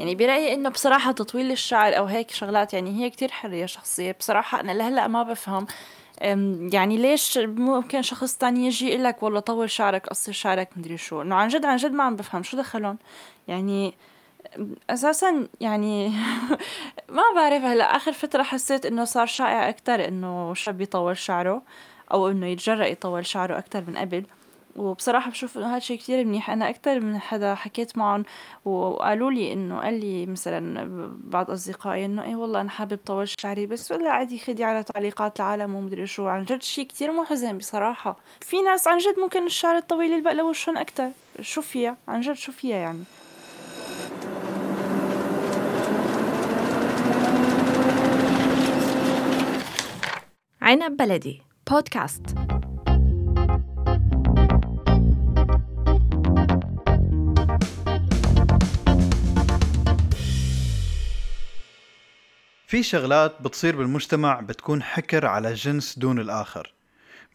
يعني برأيي إنه بصراحة تطويل الشعر أو هيك شغلات يعني هي كتير حرية شخصية. بصراحة أنا لهلأ ما بفهم يعني ليش ممكن شخص تاني يجي يقول لك والله طول شعرك قصر شعرك مدري شو. إنه عن جد عن جد ما عم بفهم. شو دخلهم؟ يعني أساسا يعني ما بعرف. هلأ آخر فترة حسيت إنه صار شائع أكثر إنه شاب يطول شعره أو إنه يتجرأ يطول شعره أكثر من قبل. وبصراحة بشوف إنه هذا الشيء كتير منيح. أنا أكتر من حدا حكيت معهم وقالوا لي إنه قال لي مثلا بعض أصدقائي إنه إيه والله أنا حابب طول شعري بس ولا عادي خدي على تعليقات العالم ومدري شو. عن جد شيء كتير محزن بصراحة. في ناس عن جد ممكن الشعر الطويل يلبق لوشهم أكتر. شو فيها؟ عن جد شو فيها يعني؟ عنب بلدي بودكاست في شغلات بتصير بالمجتمع بتكون حكر على جنس دون الآخر.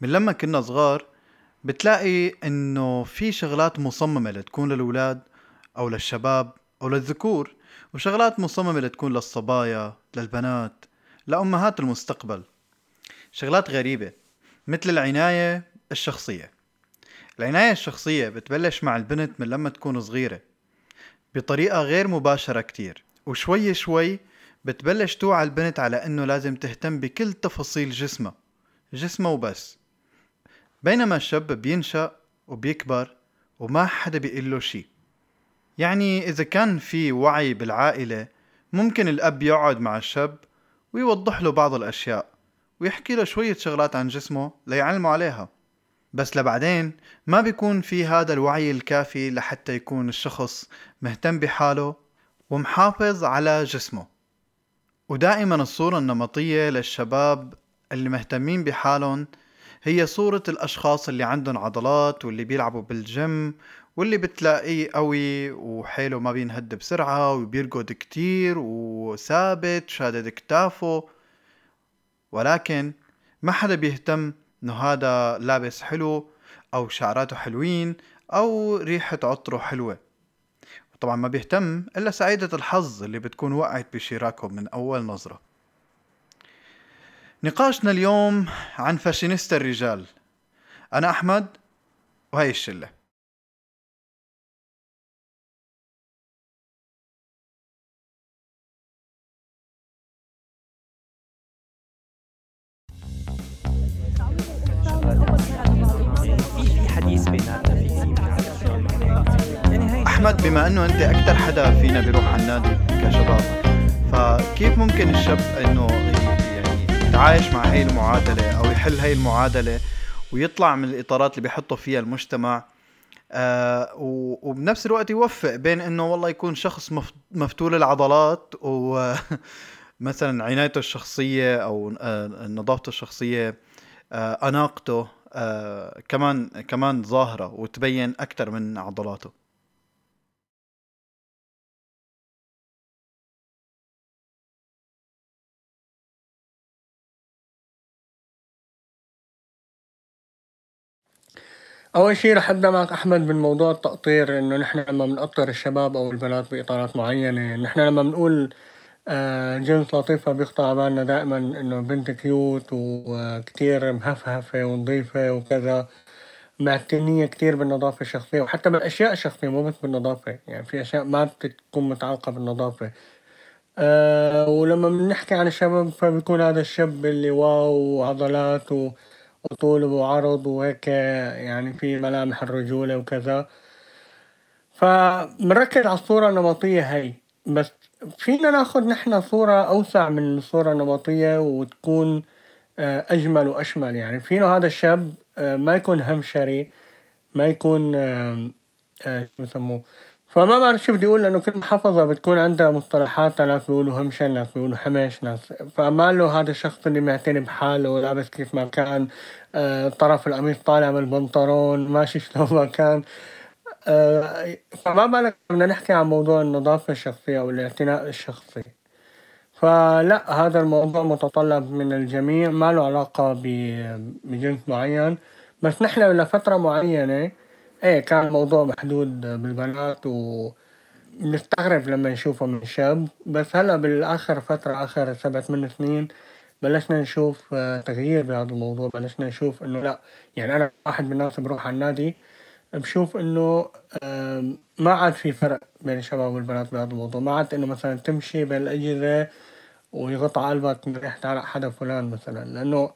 من لما كنا صغار بتلاقي إنه في شغلات مصممة لتكون للأولاد أو للشباب أو للذكور وشغلات مصممة لتكون للصبايا للبنات لأمهات المستقبل. شغلات غريبة مثل العناية الشخصية. العناية الشخصية بتبلش مع البنت من لما تكون صغيرة بطريقة غير مباشرة كتير وشوي شوي بتبلش توعى البنت على إنه لازم تهتم بكل تفاصيل جسمها جسمها وبس. بينما الشاب بينشأ وبيكبر وما حدا بيقول له شي. يعني إذا كان في وعي بالعائلة ممكن الأب يقعد مع الشاب ويوضح له بعض الأشياء ويحكي له شوية شغلات عن جسمه ليعلمه عليها. بس لبعدين ما بيكون في هذا الوعي الكافي لحتى يكون الشخص مهتم بحاله ومحافظ على جسمه. ودائما الصورة النمطية للشباب اللي مهتمين بحالهم هي صورة الأشخاص اللي عندهم عضلات واللي بيلعبوا بالجيم واللي بتلاقيه قوي وحيله ما بينهد بسرعة وبيرقد كتير وثابت شادد كتافه. ولكن ما حدا بيهتم إنه هذا لابس حلو أو شعراته حلوين أو ريحة عطره حلوة. طبعا ما بيهتم إلا سعيدة الحظ اللي بتكون وقعت بشراكهم من أول نظرة. نقاشنا اليوم عن فاشينيستا الرجال. أنا أحمد وهي الشلة. احمد بما إنه أنت أكثر حدا فينا بيروح على النادي كشباب فكيف ممكن الشاب إنه يعني يتعايش مع هي المعادلة أو يحل هي المعادلة ويطلع من الإطارات اللي بيحطه فيها المجتمع؟ آه وبنفس الوقت يوفق بين إنه والله يكون شخص مفتول العضلات ومثلا عنايته الشخصية أو آه نظافته الشخصية آه أناقته آه كمان كمان ظاهرة وتبين أكثر من عضلاته. أول شي رح أبدأ معك أحمد بالموضوع التقطير إنه نحن لما بنقطر الشباب أو البنات بإطارات معينة نحن لما بنقول آه، جنس لطيفة بيخطر على بالنا دائما إنه بنت كيوت وكتير مهفهفة ونظيفة وكذا معتنية كتير بالنظافة الشخصية وحتى بالأشياء الشخصية مو بس بالنظافة يعني في أشياء ما بتكون متعلقة بالنظافة. أه ولما بنحكي عن الشباب فبيكون هذا الشاب اللي واو عضلات و وطول وعرض وهيك يعني في ملامح الرجولة وكذا. فبنركز على الصورة النمطية هي بس فينا ناخد نحن صورة أوسع من الصورة النمطية وتكون آه، أجمل وأشمل. يعني فينا هذا الشاب آه، ما يكون همشري ما يكون شو بسموه؟ فما بعرف شو بدي أقول لأنه كل محافظة بتكون عندها مصطلحات ناس بيقولوا همشن ناس بيقولوا حمش ناس فما له هذا الشخص اللي معتني بحاله لابس كيف ما كان آه طرف القميص طالع من البنطلون ماشي شلون ما كان. آه فما بالك بدنا نحكي عن موضوع النظافة الشخصية أو الاعتناء الشخصي. فلا هذا الموضوع متطلب من الجميع ما له علاقة بجنس معين. بس نحن لفترة معينة إيه كان الموضوع محدود بالبنات و بنستغرب لما نشوفه من شاب بس هلأ بالآخر فترة آخر سبع ثمان سنين بلشنا نشوف آه، تغيير بهذا الموضوع بلشنا نشوف إنه لأ يعني أنا واحد من الناس بروح على النادي بشوف آم، ما عاد في فرق بين الشباب والبنات بهذا الموضوع ما عاد إنه مثلا تمشي بين الاجهزة ويقطع قلبك من ريحة حدا فلان مثلا لأنه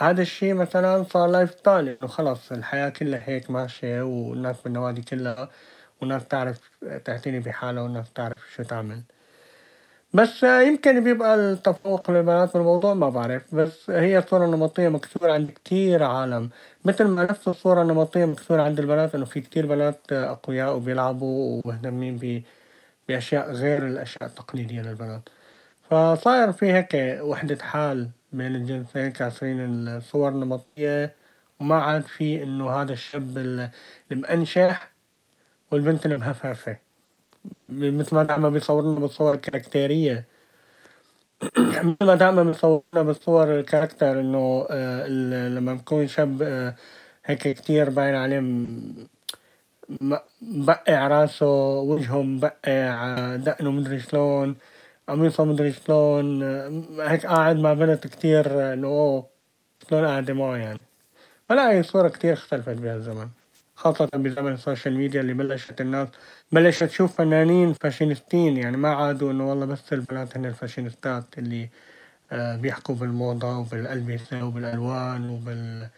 هذا الشيء مثلا صار lifestyle انه خلص الحياة كلها هيك ماشية والناس بالنوادي كلها والناس تعرف تعتني بحالها والناس تعرف شو تعمل. بس يمكن بيبقى التفوق للبنات بالموضوع ما بعرف بس هي صورة نمطية مكسورة عند كتير عالم. مثل ما نفس الصورة النمطية مكسورة عند البنات إنه في كتير بنات أقوياء وبيلعبوا ومهتمين ب بأشياء غير الأشياء التقليدية للبنات. فصاير في هيك وحدة حال بين الجنسين كاسرين الصور النمطية. وما عاد في إنه هذا الشاب ال- المأنشح والبنت المهفهفة مثل ما دائما بيصورنا بالصور الكاركتيرية. مثل ما دائما بيصورنا بالصور الكاركتر إنه آه، لما بكون شاب آه، هيك كتير باين عليه مبقع راسه وجهه مبقع آه، دقنه مدري شلون. قميصه مدري شلون هيك قاعد مع بنت كتير إنه أوه شلون قاعدة معه يعني. فلا هي الصورة كتير اختلفت بهالزمن خاصة بزمن ال social media اللي بلشت الناس بلشت تشوف فنانين فاشينيستين يعني ما عادوا إنه والله بس البنات هن الفاشينيستات اللي آه، بيحكوا بالموضة وبالألبسة وبالألوان وبال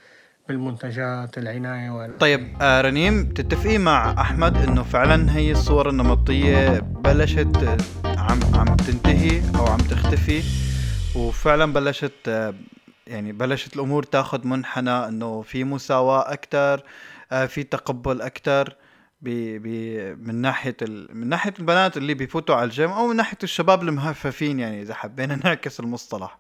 بالمنتجات العناية وال... طيب آه رنيم تتفقي مع أحمد إنه فعلا هي الصور النمطية بلشت عم عم تنتهي أو عم تختفي. وفعلا بلشت آه، يعني بلشت الأمور تاخذ منحنى إنه في مساواة أكثر في تقبل أكثر ب ب من ناحية ال... من ناحية البنات اللي بيفوتوا على الجيم أو من ناحية الشباب المهففين يعني إذا حبينا نعكس المصطلح.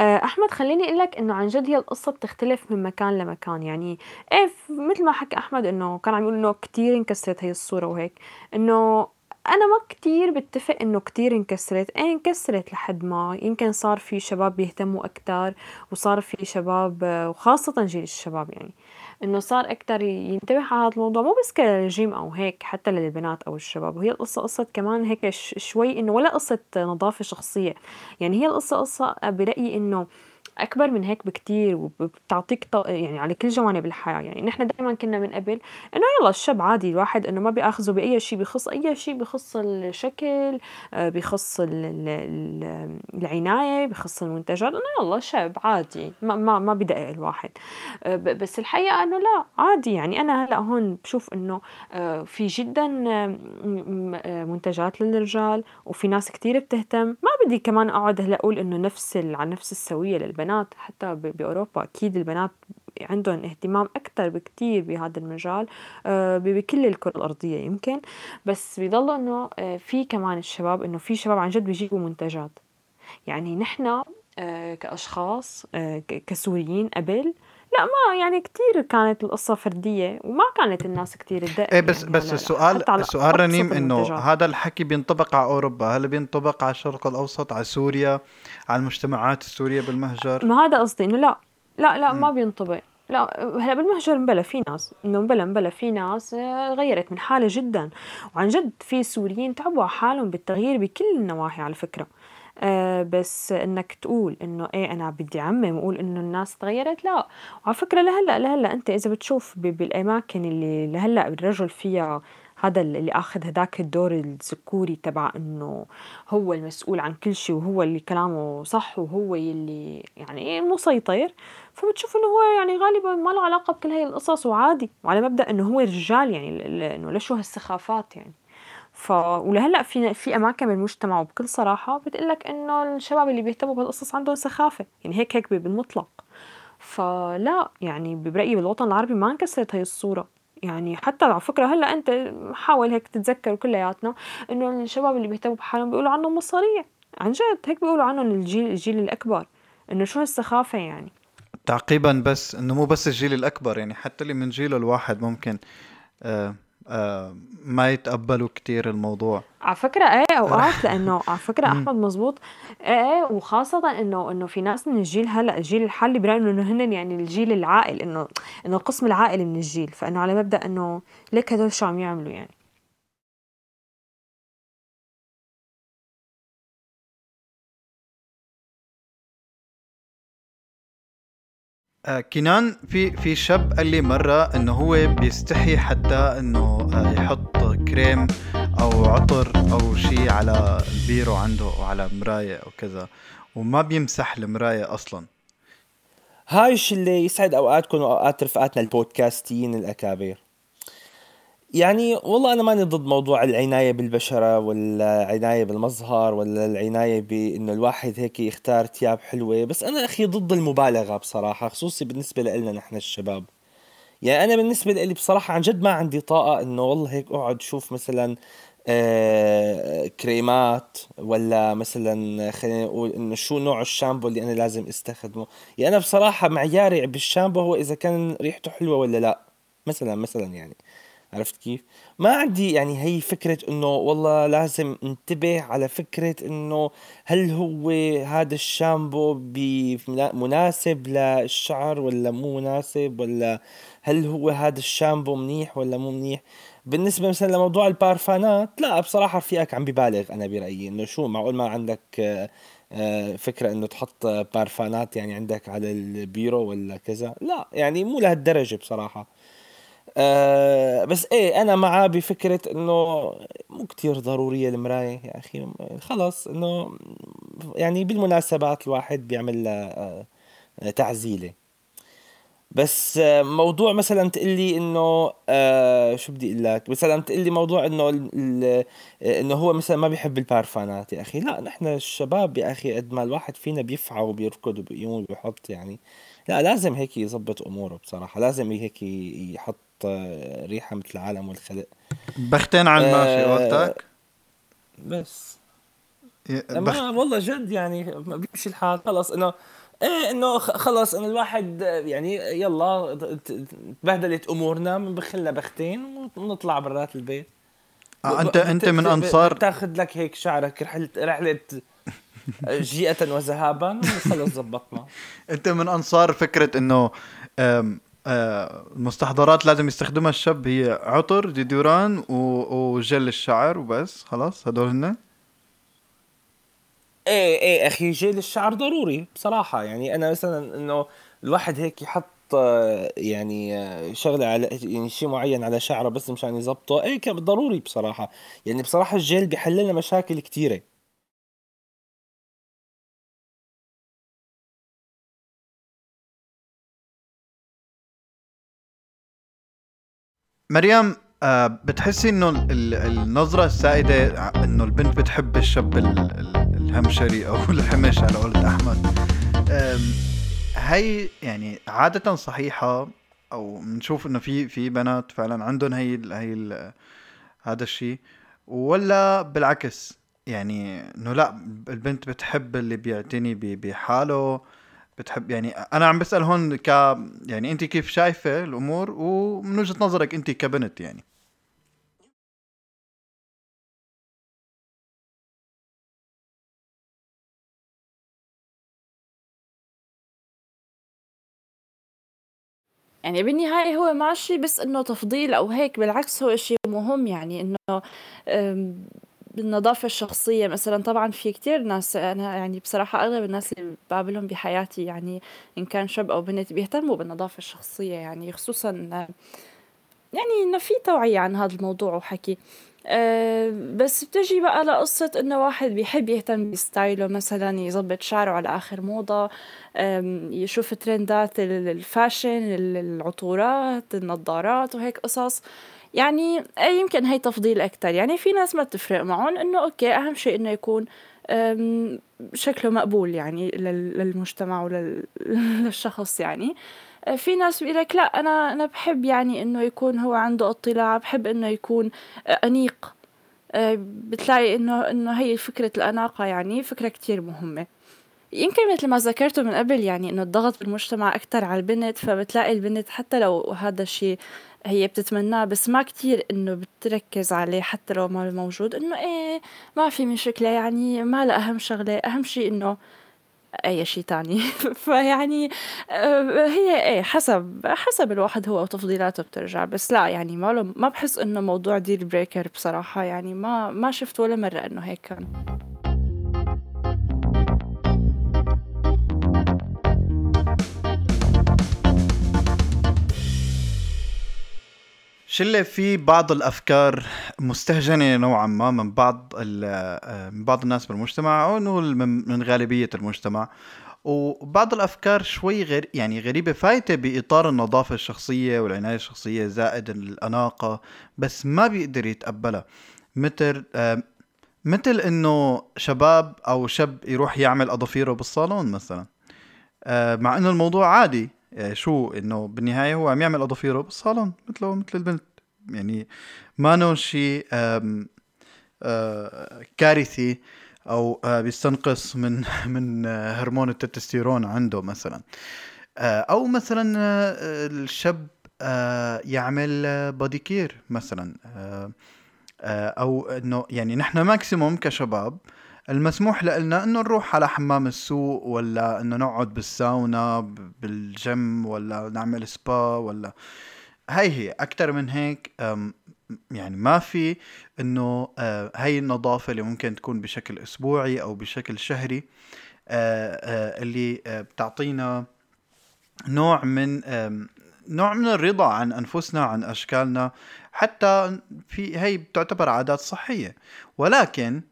آه، أحمد خليني أقول لك إنه عن جد هي القصة بتختلف من مكان لمكان. يعني إيه مثل ما حكى أحمد إنه كان عم يقول إنه كتير انكسرت هي الصورة وهيك إنه أنا ما كتير بتفق إنه كتير انكسرت إيه انكسرت لحد ما يمكن صار في شباب بيهتموا أكتر وصار في شباب وخاصة جيل الشباب يعني إنه صار أكتر ينتبه على هذا الموضوع مو بس كرجيم أو هيك حتى للبنات أو الشباب. وهي القصة قصة كمان هيك شوي إنه ولا قصة نظافة شخصية. يعني هي القصة قصة برأيي إنه أكبر من هيك بكتير وبتعطيك ط- يعني على كل جوانب الحياة. يعني نحن دائما كنا من قبل إنه يلا الشاب عادي الواحد إنه ما بيأخذه بأي شيء بخص أي شيء بخص الشكل آه، بخص ال- ال- ال- العناية بخص المنتجات إنه يلا شاب عادي ما ما ما بدقق الواحد. آه، بس الحقيقة إنه لا عادي. يعني أنا هلأ هون بشوف إنه آه، في جدا منتجات للرجال وفي ناس كتير بتهتم. ما بدي كمان أقعد هلأ أقول إنه نفس على نفس السوية للبنات. حتى ب- بأوروبا أكيد البنات عندهم اهتمام أكثر بكتير بهذا المجال آه، بكل الكرة الأرضية يمكن. بس بيضل إنه آه، في كمان الشباب إنه في شباب عن جد بيجيبوا منتجات. يعني نحن آه، كأشخاص كسوريين قبل لا ما يعني كتير كانت القصة فردية وما كانت الناس كتير تدقق إيه بس يعني بس السؤال السؤال رنيم إنه. هذا الحكي بينطبق على أوروبا. هل بينطبق على الشرق الأوسط على سوريا على المجتمعات السورية بالمهجر؟ ما هذا قصدي إنه لا لا لا ما بينطبق. لا هلا بالمهجر مبلا في ناس إنه مبلا مبلا في ناس آه، غيرت من حالها جدا. وعن جد في سوريين تعبوا على حالهم بالتغيير بكل النواحي على فكرة. آه بس إنك تقول إنه إيه أنا بدي أعمم واقول إنه الناس تغيرت لا. وعلى فكرة لهلأ لهلأ أنت إذا بتشوف بالأماكن اللي لهلأ الرجل فيها هذا اللي آخذ هداك الدور الذكوري تبع إنه هو المسؤول عن كل شيء وهو اللي كلامه صح وهو اللي يعني مسيطر فبتشوف إنه هو يعني غالبا ما له علاقة بكل هاي القصص وعادي. وعلى مبدأ إنه هو رجال يعني إنه لشو هالسخافات يعني؟ ف ولهلأ في في أماكن بالمجتمع وبكل صراحة بتقول لك إنه الشباب اللي بيهتموا بهالقصص عندهم سخافة يعني هيك هيك بالمطلق. فلا يعني برأيي بالوطن العربي ما انكسرت هي الصورة. يعني حتى على فكرة هلأ أنت حاول هيك تتذكر كلياتنا إنه الشباب اللي بيهتموا بحالهم بيقولوا عنهم مصاريع عن جد هيك بيقولوا عنهم الجيل الجيل الأكبر. إنه شو هالسخافة يعني؟ تعقيبا بس إنه مو بس الجيل الأكبر يعني حتى اللي من جيله الواحد ممكن آه ما يتقبلوا كتير الموضوع. على فكرة إيه اوقات لأنه على فكرة أحمد مزبوط إيه إيه وخاصة إنه إنه في ناس من الجيل هلأ الجيل الحالي برايهم إنه هن يعني الجيل العاقل إنه إنه القسم العاقل من الجيل. فإنه على مبدأ إنه ليك هدول شو عم يعملوا يعني. آه كنان في في شاب قال لي مرة إنه هو بيستحي حتى إنه آه يحط كريم أو عطر أو شيء على البيرو عنده أو على مراية أو كذا وما بيمسح المراية أصلا. هاي اللي يسعد أوقاتكم وأوقات رفقاتنا البودكاستيين الأكابر. يعني والله أنا ماني ضد موضوع العناية بالبشرة ولا العنايه بالمظهر ولا العناية بإنه الواحد هيك يختار ثياب حلوة. بس أنا أخي ضد المبالغة بصراحة خصوصي بالنسبة لنا نحن الشباب. يعني أنا بالنسبة لي بصراحة عن جد ما عندي طاقة إنه والله هيك أقعد شوف مثلا آه كريمات ولا مثلا خلينا نقول إنه شو نوع الشامبو اللي أنا لازم أستخدمه. يعني أنا بصراحة معياري بالشامبو هو إذا كان ريحته حلوة ولا لا. مثلا مثلا يعني. عرفت كيف؟ ما عندي يعني هي فكرة إنه والله لازم انتبه على فكرة إنه هل هو هذا الشامبو مناسب للشعر ولا مو مناسب ولا هل هو هذا الشامبو منيح ولا مو منيح؟ بالنسبة مثلا لموضوع البارفانات لا بصراحة رفيقك عم ببالغ أنا برأيي إنه شو معقول ما عندك آه، فكرة إنه تحط بارفانات يعني عندك على البيرو ولا كذا؟ لا يعني مو لهالدرجة بصراحة. آه بس إيه أنا معاه بفكرة إنه مو كتير ضرورية المراية يا أخي. خلص إنه يعني بالمناسبات الواحد بيعمل آه تعزيلة. بس آه موضوع مثلا تقلي إنه آه شو بدي أقول لك؟ مثلا تقلي موضوع إنه إنه هو مثلا ما بيحب البارفانات يا أخي. لا نحن الشباب يا أخي قد ما الواحد فينا بيفعى وبيركض وبيقوم وبيحط يعني. لا لازم هيك يظبط أموره بصراحة لازم هيك يحط ريحة مثل العالم والخلق. بختين على الماشي آه قلتك بس. بخ... ما والله جد يعني ما بيمشي الحال خلص إنه إيه إنه خلص إنه الواحد يعني يلا تبهدلت أمورنا بنبخلنا بختين ونطلع برات البيت. آه انت أنت من انصار تاخذ لك هيك شعرك رحله رحلة جيئة وذهابا وخلص زبطنا أنت من أنصار فكرة إنه المستحضرات لازم يستخدمها الشاب هي عطر ديدوران وجل الشعر وبس خلاص هدول هن؟ إيه إيه أخي جيل الشعر ضروري بصراحة. يعني أنا مثلا إنه الواحد هيك يحط يعني شغلة على يعني شيء معين على شعره بس مشان يظبطه إيه ضروري بصراحة. يعني بصراحة الجيل بيحل لنا مشاكل كثيره مريم آه بتحسي إنه النظرة السائدة إنه البنت بتحب الشاب الهمشري أو الحمش على قولة أحمد. هي يعني عادة صحيحة أو بنشوف إنه في في بنات فعلا عندهم هي ال هي ال هذا الشيء ولا بالعكس يعني إنه لا البنت بتحب اللي بيعتني بحاله. بتحب يعني أنا عم بسأل هون ك يعني أنت كيف شايفة الأمور؟ ومن وجهة نظرك أنت كبنت يعني. يعني بالنهاية هو ماشي بس إنه تفضيل أو هيك بالعكس هو شيء مهم يعني إنه بالنظافة الشخصية مثلا. طبعا في كتير ناس أنا يعني بصراحة أغلب الناس اللي بقابلهم بحياتي يعني إن كان شاب أو بنت بيهتموا بالنظافة الشخصية يعني خصوصا يعني إنه في توعية عن هذا الموضوع وحكي. أه بس بتجي بقى لقصة إنه واحد بيحب يهتم ب style ه مثلا يظبط شعره على آخر موضة يشوف trend ات ال fashion العطورات النظارات وهيك قصص. يعني يمكن هي تفضيل أكتر. يعني في ناس ما تفرق معهم إنه okay أهم شيء إنه يكون شكله مقبول يعني للمجتمع وللشخص يعني. في ناس بيقول لك لا أنا أنا بحب يعني إنه يكون هو عنده اطلاع بحب إنه يكون أنيق. بتلاقي إنه إنه هي فكرة الأناقة يعني فكرة كتير مهمة. يمكن مثل ما ذكرته من قبل يعني إنه الضغط بالمجتمع أكتر على البنت فبتلاقي البنت حتى لو هذا الشيء هي بتتمناه بس ما كتير إنه بتركز عليه حتى لو ما موجود. إنه إيه ما في مشكلة يعني ما له أهم شغلة أهم شي إنه أي شي تاني. فيعني آه، هي إيه حسب حسب الواحد هو وتفضيلاته بترجع. بس لا يعني ما ما بحس إنه موضوع ديل بريكر بصراحة يعني ما ما شفت ولا مرة إنه هيك كان. شلة في بعض الأفكار مستهجنة نوعا ما من بعض ال- من بعض الناس بالمجتمع أو نقول من من غالبية المجتمع. وبعض الأفكار شوي غير يعني غريبة فايتة بإطار النظافة الشخصية والعناية الشخصية زائد الأناقة بس ما بيقدر يتقبلها. مثل آه، مثل إنه شباب أو شاب يروح يعمل أظافيره بالصالون مثلا. آه، مع إنه الموضوع عادي. آه، شو إنه بالنهاية هو عم يعمل اظافيره بالصالون مثله مثل البنت. يعني ما شيء آه، كارثي أو آه، بيستنقص من من هرمون التستوستيرون عنده مثلا. أو مثلا الشاب يعمل body care مثلا. أو إنه يعني نحن maximum كشباب المسموح لنا إنه نروح على حمام السوق ولا إنه نقعد بالساونا بالجيم ولا نعمل سبا ولا. هاي هي أكثر من هيك يعني ما في إنه آه، هاي النظافة اللي ممكن تكون بشكل أسبوعي أو بشكل شهري آه، آه، اللي آه، بتعطينا نوع من نوع من الرضا عن أنفسنا عن أشكالنا حتى في هي بتعتبر عادات صحية. ولكن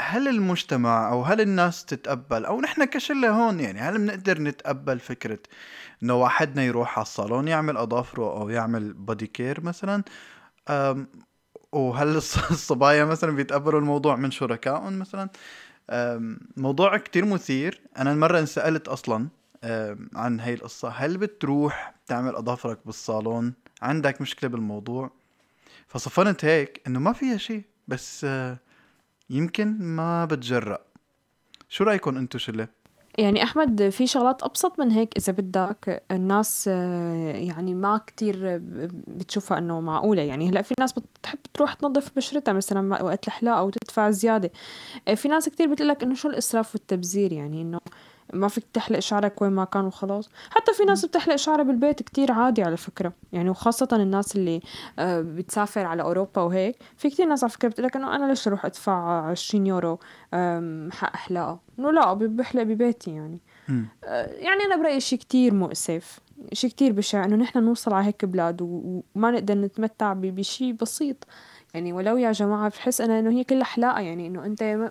هل المجتمع أو هل الناس تتقبل؟ أو نحن كشلة هون يعني هل بنقدر نتقبل فكرة إنه واحدنا يروح على الصالون يعمل أظافره أو يعمل بودي كير مثلا؟ وهل الص- الصبايا مثلا بيتقبلوا الموضوع من شركائهم مثلا؟ موضوع كتير مثير. أنا مرة انسألت أصلا عن هاي القصة. هل بتروح تعمل أظافرك بالصالون؟ عندك مشكلة بالموضوع؟ فصفنت هيك إنه ما فيها شيء بس يمكن ما بتجرأ. شو رأيكم انتو شلة؟ يعني أحمد في شغلات أبسط من هيك إذا بدك؟ الناس يعني ما كتير بتشوفها إنه معقولة. يعني هلأ في ناس بتحب تروح تنظف بشرتها مثلا وقت الحلاقة أو تدفع زيادة. آه، في ناس كتير بتقلك إنه شو الإسراف والتبذير؟ يعني إنه ما فيك تحلق شعرك وين ما كان وخلاص. حتى في ناس بتحلق شعرها بالبيت كتير عادي على فكرة. يعني وخاصة الناس اللي آه، بتسافر على أوروبا وهيك في كتير ناس على فكرة بتقولك إنه أنا ليش أروح أدفع عشرين يورو آم، حق حلاقة إنه لا بحلق ببيتي يعني. آه، يعني أنا برأيي شي كتير مؤسف شي كتير بشع إنه نحن نوصل على هيك بلاد وما نقدر نتمتع ب- بشي بسيط. يعني ولو يا جماعة بحس أنا إنه هي كلها حلاقة يعني إنه أنت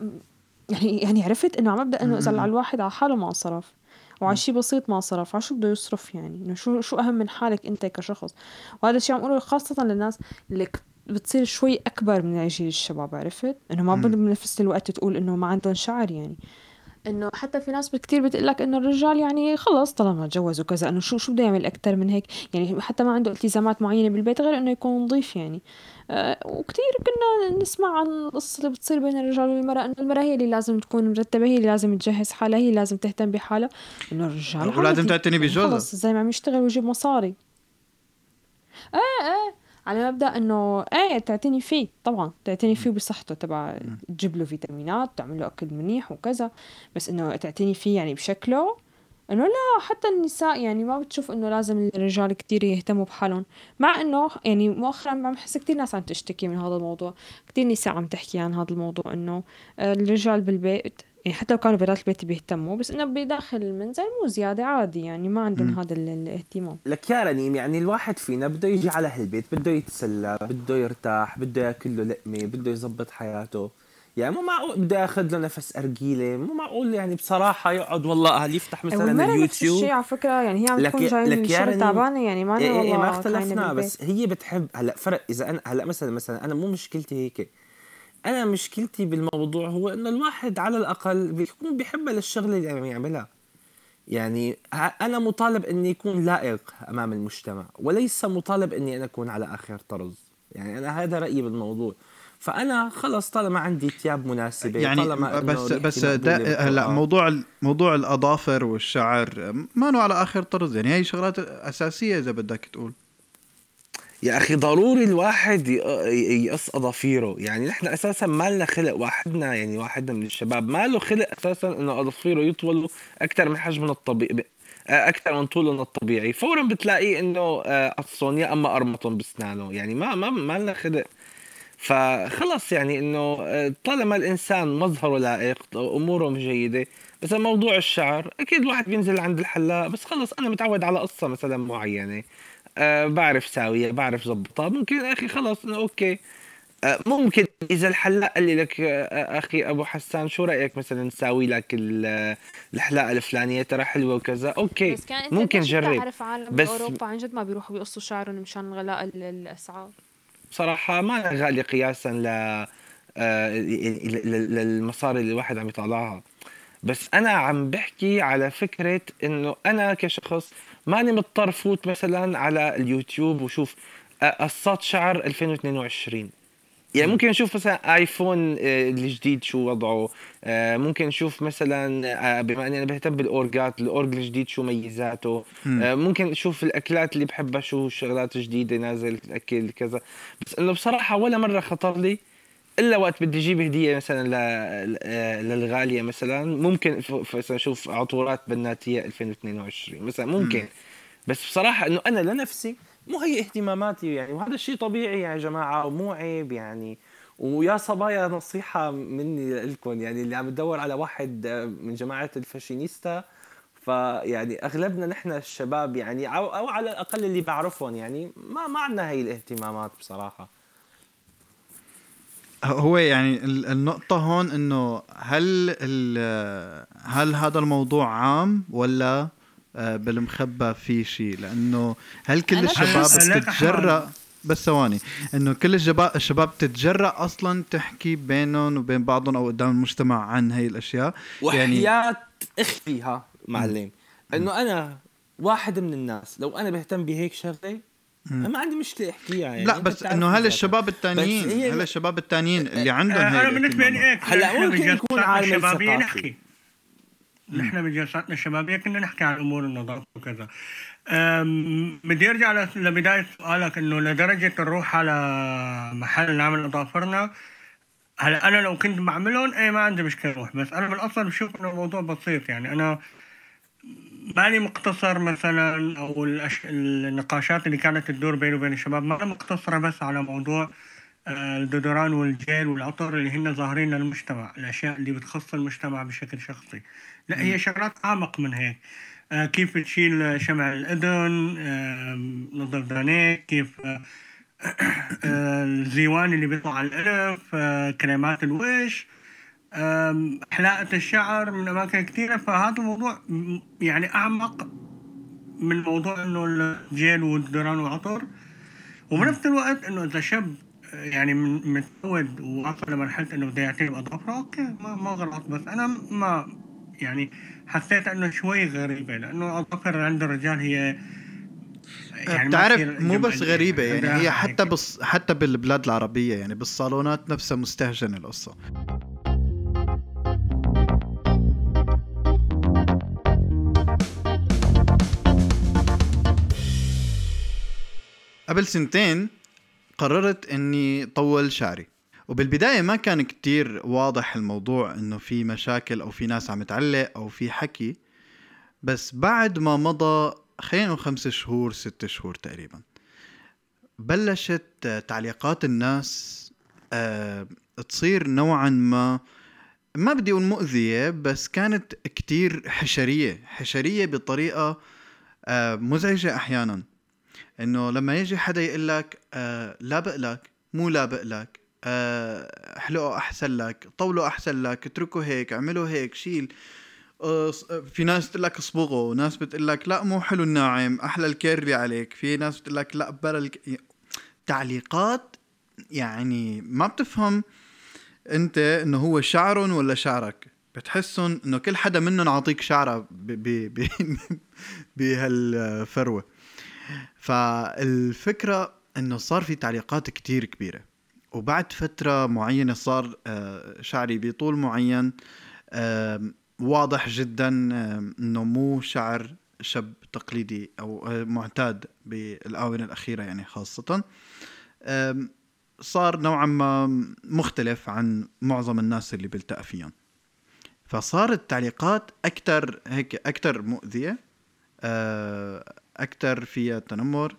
يعني يعني عرفت إنه على مبدأ إنه إذا على الواحد على حاله ما صرف وعلى شي بسيط ما صرف على شو بده يصرف يعني؟ إنه شو شو أهم من حالك أنت كشخص؟ وهذا الشيء عم أقوله خاصة للناس اللي بتصير شوي أكبر من جيل الشباب عرفت؟ إنه ما بنفس الوقت تقول إنه ما عندهم شعر يعني. إنه حتى في ناس كتير بتقلك إنه الرجال يعني خلص طالما تجوز وكذا إنه شو شو بده يعمل أكثر من هيك؟ يعني حتى ما عنده التزامات معينة بالبيت غير إنه يكون نظيف يعني. وكتير كنا نسمع عن القصة اللي بتصير بين الرجال والمرأة إنه المرأة هي اللي لازم تكون مرتبة هي اللي لازم تجهز حالها هي اللي لازم تهتم بحالها. إنه الرجال ولازم. تعتني يعني بجوزها. خلص الزلمة عم يشتغل ويجيب مصاري. إيه إيه على مبدأ إنه إيه تعتني فيه. طبعا تعتني فيه بصحته تبع تجيب له فيتامينات تعمل له أكل منيح وكذا. بس إنه تعتني فيه يعني بشكله إنه لا حتى النساء يعني ما بتشوف إنه لازم الرجال كتير يهتموا بحالهم. مع إنه يعني مؤخرا عم بحس كتير ناس عم تشتكي من هذا الموضوع. كتير نساء عم تحكي عن هذا الموضوع إنه آه، الرجال بالبيت يعني حتى لو كانوا برات البيت بيهتموا بس إنه بداخل المنزل مو زيادة عادي يعني ما عندهم هذا ال- الاهتمام. لك يا رنيم يعني الواحد فينا بده يجي على هالبيت بده يتسلى بده يرتاح بده ياكل له لقمة بده يظبط حياته. يعني مو معقول بده ياخذ له نفس أرجيلة مو معقول يعني بصراحة يقعد والله قال يفتح مثلا اليوتيوب. الشيء على فكرة يعني هي عم تكون جاية لك رنيم- تعبانة يعني ما إيه إيه والله ما اختلفنا. بس هي بتحب هلأ فرق إذا أنا هلأ مثلا مثلا أنا مو مشكلتي هيك. أنا مشكلتي بالموضوع هو إنه الواحد على الأقل بيكون بيحبها للشغله اللي عم يعملها. يعني أنا مطالب إني يكون لائق أمام المجتمع وليس مطالب إني أنا أكون على آخر طرز. يعني أنا هذا رأيي بالموضوع. فأنا خلص طالما عندي ثياب مناسبة يعني طالما بس بس هلا. موضوع موضوع الأظافر والشعر ما نو على آخر طرز يعني هي شغلات أساسية إذا بدك تقول. يا أخي ضروري الواحد يقص أظافيره. يعني نحن أساسا ما لنا خلق واحدنا يعني واحدنا من الشباب ما له خلق أساسا إنه أظافيره يطولوا أكثر من حجمنا الطبيعي أكثر من طولنا الطبيعي. فورا بتلاقيه إنه آه، قصهم يا أما ارمطهم باسنانه يعني ما ما ما لنا خلق فخلص يعني إنه آه، طالما الإنسان مظهره لائق أموره جيده مثلا موضوع الشعر أكيد الواحد بينزل عند الحلاق بس خلص أنا متعود على قصة مثلا معينة أه بعرف ساويها بعرف ظبطها ممكن أخي خلص إنه أوكي. أه ممكن إذا الحلاق قال لي لك أه أخي أبو حسان شو رأيك مثلا نساوي لك ال- الحلاقة الفلانية ترى حلوة وكذا؟ okay بس كان ممكن جرب بتعرف عالم بس- باوروبا عن جد ما بيروحوا بيقصوا شعرهم مشان غلاء ال- الأسعار. بصراحة مانها غالية قياسا ل آه، ل- للمصاري اللي الواحد عم يطلعها بس أنا عم بحكي على فكرة إنه أنا كشخص ماني مضطر فوت مثلا على اليوتيوب وشوف آه، قصات شعر 2022 يعني ممكن نشوف مثلا آيفون آه، الجديد شو وضعه. آه، ممكن نشوف مثلا آه، بما أني أنا بهتم بالأورجات الأورج الجديد شو ميزاته. ممكن نشوف الأكلات اللي بحبها شو شغلات جديدة نازل اكل كذا. بس إنه بصراحة ولا مرة خطر لي إلا وقت بدي أجيب هدية مثلا ل- للغالية مثلا. ممكن مثلا أشوف عطورات بناتية 2022 مثلا ممكن. بس بصراحة إنه أنا لنفسي مو هي اهتماماتي يعني وهذا الشيء طبيعي يا جماعة ومو عيب يعني. ويا صبايا نصيحة مني لكم يعني اللي عم تدور على واحد آه، من جماعة الفاشينيستا. فيعني أغلبنا نحن الشباب يعني أو, أو على الأقل اللي بعرفهم يعني ما ما عندنا هي الاهتمامات بصراحة. هو يعني ال- النقطة هون إنه هل هل هذا الموضوع عام ولا بالمخبى في شيء لأنه هل كل الشباب بتتجرأ؟ بس ثواني إنه كل الشباب الشباب بتتجرأ أصلا تحكي بينهم وبين بعضهم أو قدام المجتمع عن هي الأشياء؟ يعني وحياة اخفيها معلم. إنه أنا واحد من الناس لو أنا بهتم بهيك شغلة ما عندي مشكلة أحكيها يعني. لا بس إنه هل. الشباب هي- هل الشباب التانيين اللي عندهم هي أنا بالنسبة لي؟ هيك هلا ممكن يكون الشبابيه ثقافي. نحن بجلساتنا الشبابيه كنا نحكي عن أمور النظافة وكذا. بدي أرجع لبداية سؤالك إنه لدرجة نروح على محل نعمل اظافرنا هلا أنا لو كنت بعملهم إيه ما عندي مشكلة أروح بس أنا بالأصل بشوف إنه الموضوع بسيط. يعني أنا ماني مقتصر مثلا أو الأش... النقاشات اللي كانت تدور بيني وبين الشباب ما مقتصرة بس على موضوع الدودران والجيل والعطر اللي هن ظاهرين للمجتمع الأشياء اللي بتخص المجتمع بشكل شخصي. لا هي شغلات أعمق من هيك. آه، كيف تشيل شمع الإذن آه، نظف دانيك كيف آه، الزيوان اللي بيطلع على آه، كريمات الوش حلاقة الشعر من أماكن كثيرة فهذا الموضوع يعني أعمق من موضوع إنه الجيل والدران والعطر. وبنفس الوقت إنه إذا شاب يعني من- متعود ووصل لمرحلة إنه بده يعتني بأظافره أوكي ما ما غلط. بس أنا ما يعني حسيت إنه شوي غريبة لأنه الأظافر عند الرجال هي يعني بتعرف مو بس غريبة يعني هي حتى. بص حتى بالبلاد العربية يعني بالصالونات نفسها مستهجنة القصة. قبل سنتين قررت إني طول شعري. وبالبداية ما كان كتير واضح الموضوع إنه في مشاكل أو في ناس عم تعلق أو في حكي. بس بعد ما مضى خلينا خمس شهور ست شهور تقريبا بلشت تعليقات الناس آه، تصير نوعا ما ما بدي أقول مؤذية بس كانت كتير حشرية. حشرية بطريقة آه، مزعجة أحيانا. إنه لما يجي حدا يقول لك آه لا بقلك مو لا بقلك آه حلقه أحسن لك طوله أحسن لك اتركه هيك اعمله هيك شيل. آه، في ناس بتقول لك اصبغه وناس بتقول لك لا مو حلو الناعم أحلى الكيرلي عليك. في ناس بتقول لك لا بلا الك... تعليقات يعني ما بتفهم أنت إنه هو شعرهم ولا شعرك. بتحسهم إنه كل حدا منهم عاطيك شعره. بهالفروة. فالفكرة إنه صار في تعليقات كتير كبيرة. وبعد فترة معينة صار آه، شعري بطول معين واضح جدا إنه مو شعر شاب تقليدي أو آه، معتاد بالآونة الأخيرة يعني خاصة. آم، صار نوعا ما مختلف عن معظم الناس اللي بلتقى فيهم. فصارت التعليقات أكثر هيك أكثر مؤذية آه، أكثر فيها تنمر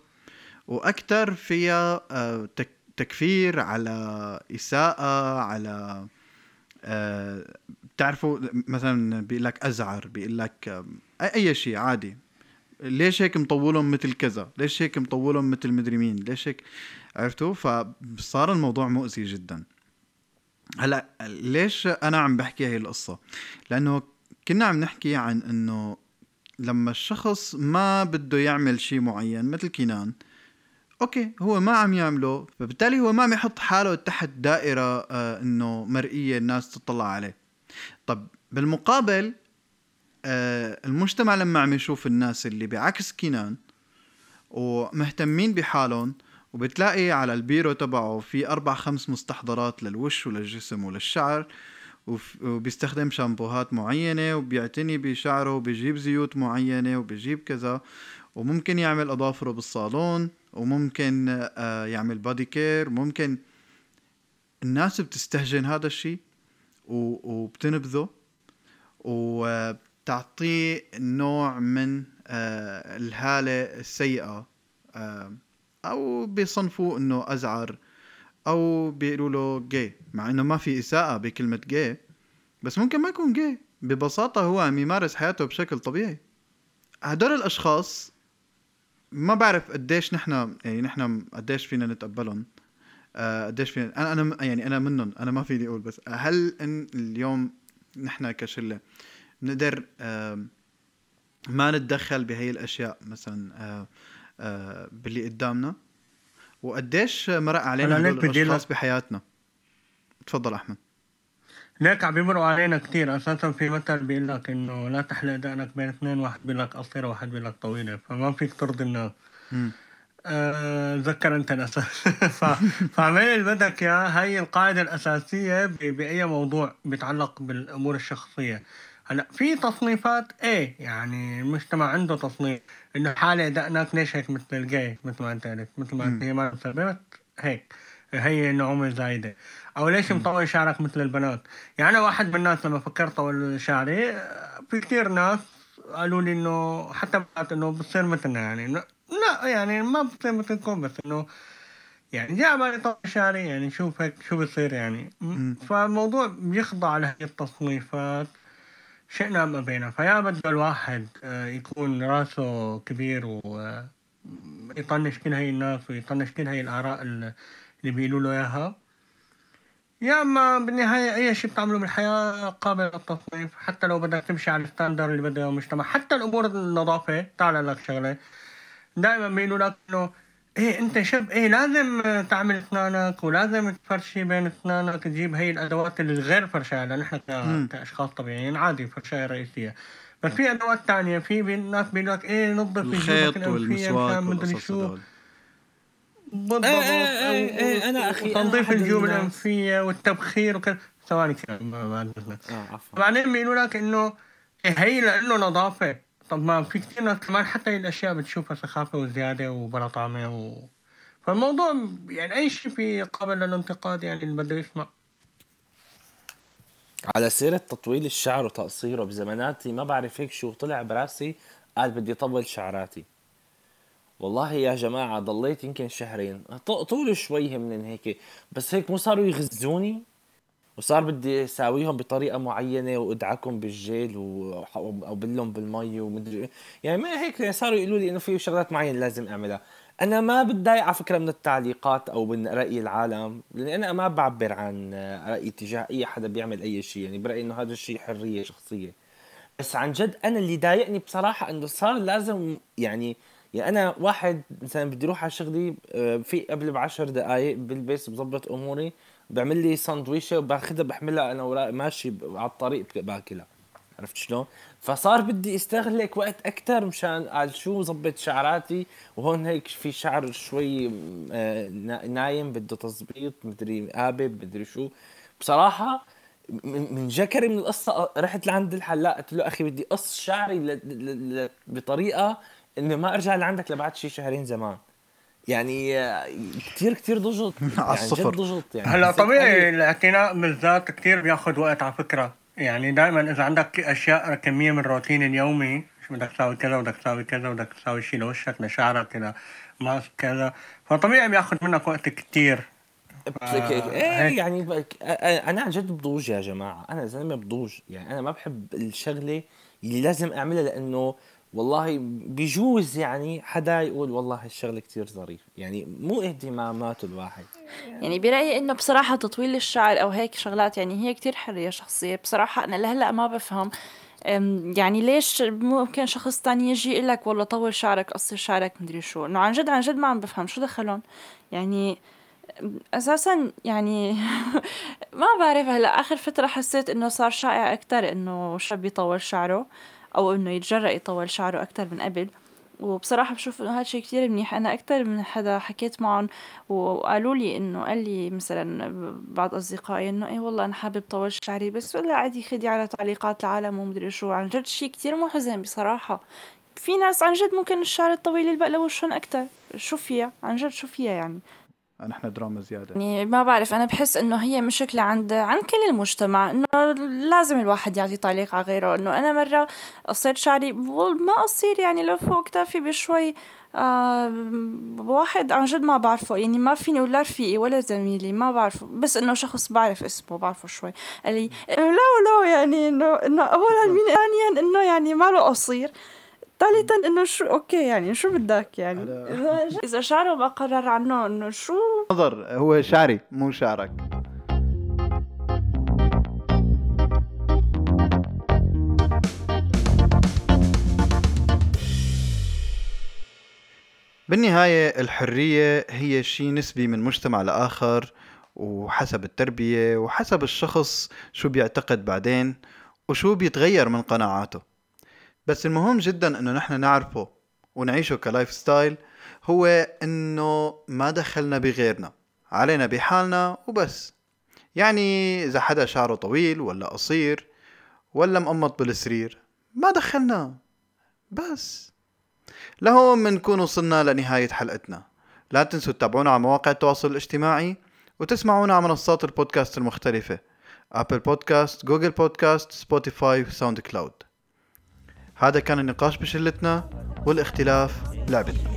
وأكثر فيها آه، تك- تكفير على إساءة على آه، بتعرفوا مثلا بيقول لك أزعر بيقول لك آه، أي شيء عادي. ليش هيك مطولهم مثل كذا؟ ليش هيك مطولهم مثل مدري مين؟ ليش هيك؟ عرفتوا؟ فصار الموضوع مؤذي جدا. هلأ ليش أنا عم بحكي هي القصة؟ لأنه كنا عم نحكي عن إنه لما الشخص ما بده يعمل شيء معين مثل كينان okay هو ما عم يعمله فبالتالي هو ما عم يحط حاله تحت دائرة آه إنه مرئية الناس تطلع عليه. طب بالمقابل آه المجتمع لما عم يشوف الناس اللي بعكس كينان ومهتمين بحالهم وبتلاقي على البيرو تبعه في أربع خمس مستحضرات للوش وللجسم وللشعر وبيستخدم شامبوهات معينة وبيعتني بشعره وبيجيب زيوت معينة وبيجيب كذا. وممكن يعمل أظافره بالصالون وممكن آه، يعمل بادي كير ممكن الناس بتستهجن هذا الشيء وبتنبذه. وبتعطيه نوع من آه، الهالة السيئة آه، أو بيصنفوه إنه أزعر. أو بيقولوا له جي مع إنه ما في إساءة بكلمة جي بس ممكن ما يكون جي ببساطة هو عم يمارس حياته بشكل طبيعي. هدول الأشخاص ما بعرف قديش نحن يعني نحن قديش فينا نتقبلهم. آه، قديش فينا أنا أنا يعني أنا منهم أنا ما فيني أقول بس هل إن اليوم نحن كشلة نقدر ما نتدخل بهي الأشياء مثلا آه، باللي قدامنا؟ وقديش مرق علينا هدول الأشخاص بحياتنا؟ تفضل أحمد. ليك عم بيمرقوا علينا كثير أساسا في مثل بيقول لك إنه لا تحلق دقنك بين اثنين واحد بيقول لك قصيرة وواحد بيقول لك طويلة. فما فيك ترضي الناس. تذكر أنت الأساس. فاعمل اللي بدك إياه. هي القاعدة الأساسية بأي موضوع بيتعلق بالأمور الشخصية. هلا في تصنيفات إيه يعني المجتمع عنده تصنيف إنه حالق دقنك ليش هيك مثل الجاي مثل ما أنت قلت مثل ما هي ما هيك. هي نعومة زايدة. أو ليش مطول شعرك مثل البنات؟ يعني أنا واحد من الناس لما فكرت طول شعري في كثير ناس قالوا لي إنه حتى بنات إنه بتصير مثلنا يعني لا يعني ما بتصير مثلكم بس إنه يعني جاء بالي طول شعري يعني شوف هيك شو بصير يعني. فالموضوع بيخضع لهي التصنيفات. شئنا أم أبينا. فيا بده الواحد آه، يكون رأسه كبير و يطنش كل هاي الناس ويطنش كل هاي الآراء اللي بيقولوا له إياها. يا أما بالنهاية أي شيء بتعمله بالحياة قابل للتصنيف حتى لو بدك تمشي على ال standard اللي بده المجتمع حتى الأمور النظافة تعال لك شغلة. دائما بيقولوا لك إنه إيه أنت شاب إيه لازم تعمل اسنانك ولازم تفرشي بين اسنانك تجيب هي الأدوات اللي غير فرشايه لأن نحن كأشخاص طبيعيين عادي فرشايه رئيسية. بس في أدوات تانية في ناس بيقول لك إيه نظف الخيط والمسواك مدري شو. بالضبط إيه إيه إيه إيه أنا أخي تنظيف الجيوب الأنفية والتبخير وكذا. ثواني بعد آه بعدين بيقولوا لك إنه إيه، هي لأنه نظافة. طب ما في كثير ناس كمان حتى الأشياء بتشوفها سخافة وزيادة وبلا طعمه و... فالموضوع يعني أي شيء في قابل للانتقاد يعني اللي بده يسمع. على سيرة تطويل الشعر وتقصيره بزماناتي ما بعرف هيك شو طلع براسي قال بدي أطول شعراتي. والله يا جماعة ضليت يمكن شهرين. طول شوي من هيك بس هيك مو صاروا يغزوني؟ وصار بدي أساويهم بطريقة معينة وادعكم بالجيل وابلهم بالمي ومدري يعني ما هيك صاروا يقولوا لي إنه في شغلات معينة لازم أعملها. أنا ما بتضايق على فكرة من التعليقات أو من رأي العالم لاني أنا ما بعبر عن رأيي تجاه أي حدا بيعمل أي شيء. يعني برأيي إنه هذا الشيء حرية شخصية. بس عن جد أنا اللي ضايقني بصراحة إنه صار لازم يعني يعني أنا واحد مثلا بدي أروح على شغلي آه، في قبل بعشر دقائق بلبس بظبط أموري. بعمل لي ساندويشة وباخذها بحملها أنا وراء ماشي على الطريق باكلها. عرفت شلون؟ فصار بدي أستغلك وقت أكثر مشان قال شو ظبط شعراتي وهون هيك في شعر شوي آه، نايم بده تظبيط مدري قابب مدري شو. بصراحة من جكري من القصة رحت لعند الحلاق قلت له أخي بدي قص شعري بطريقة إنه ما أرجع لعندك لبعد شي شهرين زمان. يعني كثير كثير ضغط على يعني الصفر. ضغط يعني. هلا طبيعي الاعتناء بالذات كثير بياخذ وقت على فكرة. يعني دائما إذا عندك أشياء كمية من الروتين اليومي بدك تساوي كذا بدك تساوي كذا بدك تساوي شيء لوشك لشعرك كذا ماسك كذا فطبيعي بياخذ منك وقت كثير إيه يعني أنا عن جد بضوج يا جماعة أنا زلمة بضوج. يعني أنا ما بحب الشغلة اللي لازم أعملها لأنه والله بيجوز يعني حدا يقول والله هالشغلة كتير ظريف يعني مو اهتمامات الواحد. يعني برأيي إنه بصراحة تطويل الشعر أو هيك شغلات يعني هي كتير حرية شخصية. بصراحة أنا لهلأ ما بفهم يعني ليش ممكن شخص تاني يجي يقول لك والله طول شعرك قصر شعرك مدري شو. إنه عن جد عن جد ما عم بفهم. شو دخلهم؟ يعني أساسا يعني ما بعرف. هلأ آخر فترة حسيت إنه صار شائع أكثر إنه شاب يطول شعره. أو إنه يتجرأ يطول شعره أكثر من قبل. وبصراحة بشوف إنه هذا شيء كتير منيح. أنا أكثر من حدا حكيت معهم وقالوا لي إنه قال لي مثلا بعض أصدقائي إنه إيه والله أنا حابب طول شعري بس ولا عادي خدي على تعليقات العالم ومدري شو. عن جد شيء كتير محزن بصراحة. في ناس عن جد ممكن الشعر الطويل يلبق لوشهم أكثر شو فيها؟ عن جد شو فيها يعني؟ نحن دراما زيادة. يعني ما بعرف أنا بحس إنه هي مشكلة عند عند كل المجتمع إنه لازم الواحد يعطي تعليق على غيره. إنه أنا مرة قصيت شعري ما قصير يعني لفوق كتافي بشوي آه واحد عن جد ما بعرفه. يعني ما فيني ولا رفيقي ولا زميلي ما بعرفه. بس إنه شخص بعرف اسمه بعرفه شوي. قال لي لا لا يعني انه إنه اولا مين؟ ثانيا إنه يعني ماله قصير. ثالثا إنه شو أوكي يعني شو بدك؟ يعني إذا شعره ما قرر عنه إنه شو؟ نظر هو شعري مو شعرك. بالنهاية الحرية هي شيء نسبي من مجتمع لآخر وحسب التربية وحسب الشخص شو بيعتقد بعدين وشو بيتغير من قناعاته. بس المهم جدا إنه نحن نعرفه ونعيشه ك lifestyle هو إنه ما دخلنا بغيرنا علينا بحالنا وبس. يعني إذا حدا شعره طويل ولا قصير ولا مقمط بالسرير ما دخلنا بس. لهون منكون وصلنا لنهاية حلقتنا. لا تنسوا تتابعونا على مواقع التواصل الاجتماعي وتسمعونا على منصات البودكاست المختلفة أبل بودكاست، جوجل بودكاست، سبوتيفاي وساوند كلاود هذا كان النقاش بشلتنا والاختلاف لعبتنا.